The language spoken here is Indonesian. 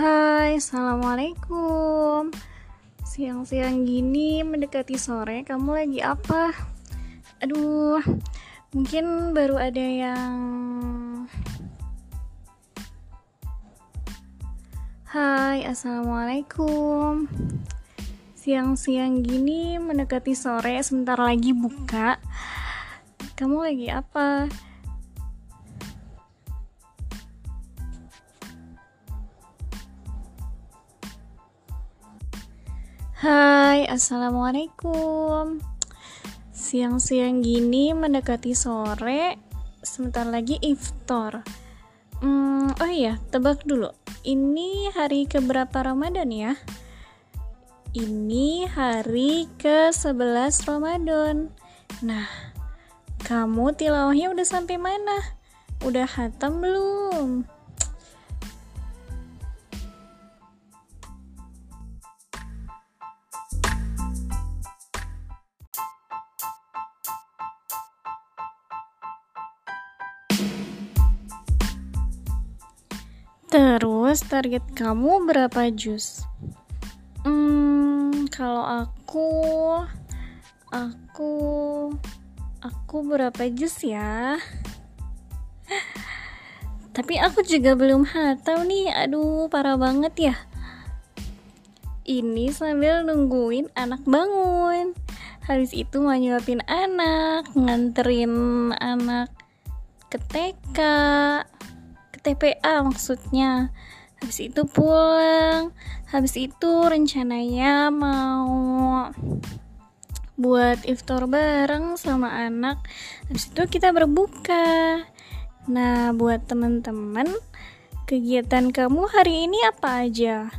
Hai, assalamualaikum. Siang-siang gini mendekati sore, kamu lagi apa? Aduh, mungkin baru ada yang. Hai, assalamualaikum. Siang-siang gini mendekati sore, sebentar lagi buka. Kamu lagi apa? Hai, assalamualaikum. Siang-siang gini mendekati sore, sebentar lagi iftar. Hmm, oh iya, tebak dulu. Ini hari keberapa Ramadan ya? Ini hari ke-11 Ramadan. Nah, kamu tilawahnya udah sampai mana? Udah hatam belum? Terus target kamu berapa jus? Hmm, kalau aku aku aku berapa jus ya? Tapi aku juga belum tahu nih. Aduh, parah banget ya. Ini sambil nungguin anak bangun. Habis itu mau nyuapin anak, nganterin anak ke TK TPA maksudnya. Habis itu pulang. Habis itu rencananya mau buat iftar bareng sama anak. Habis itu kita berbuka. Nah buat teman-teman kegiatan kamu hari ini apa aja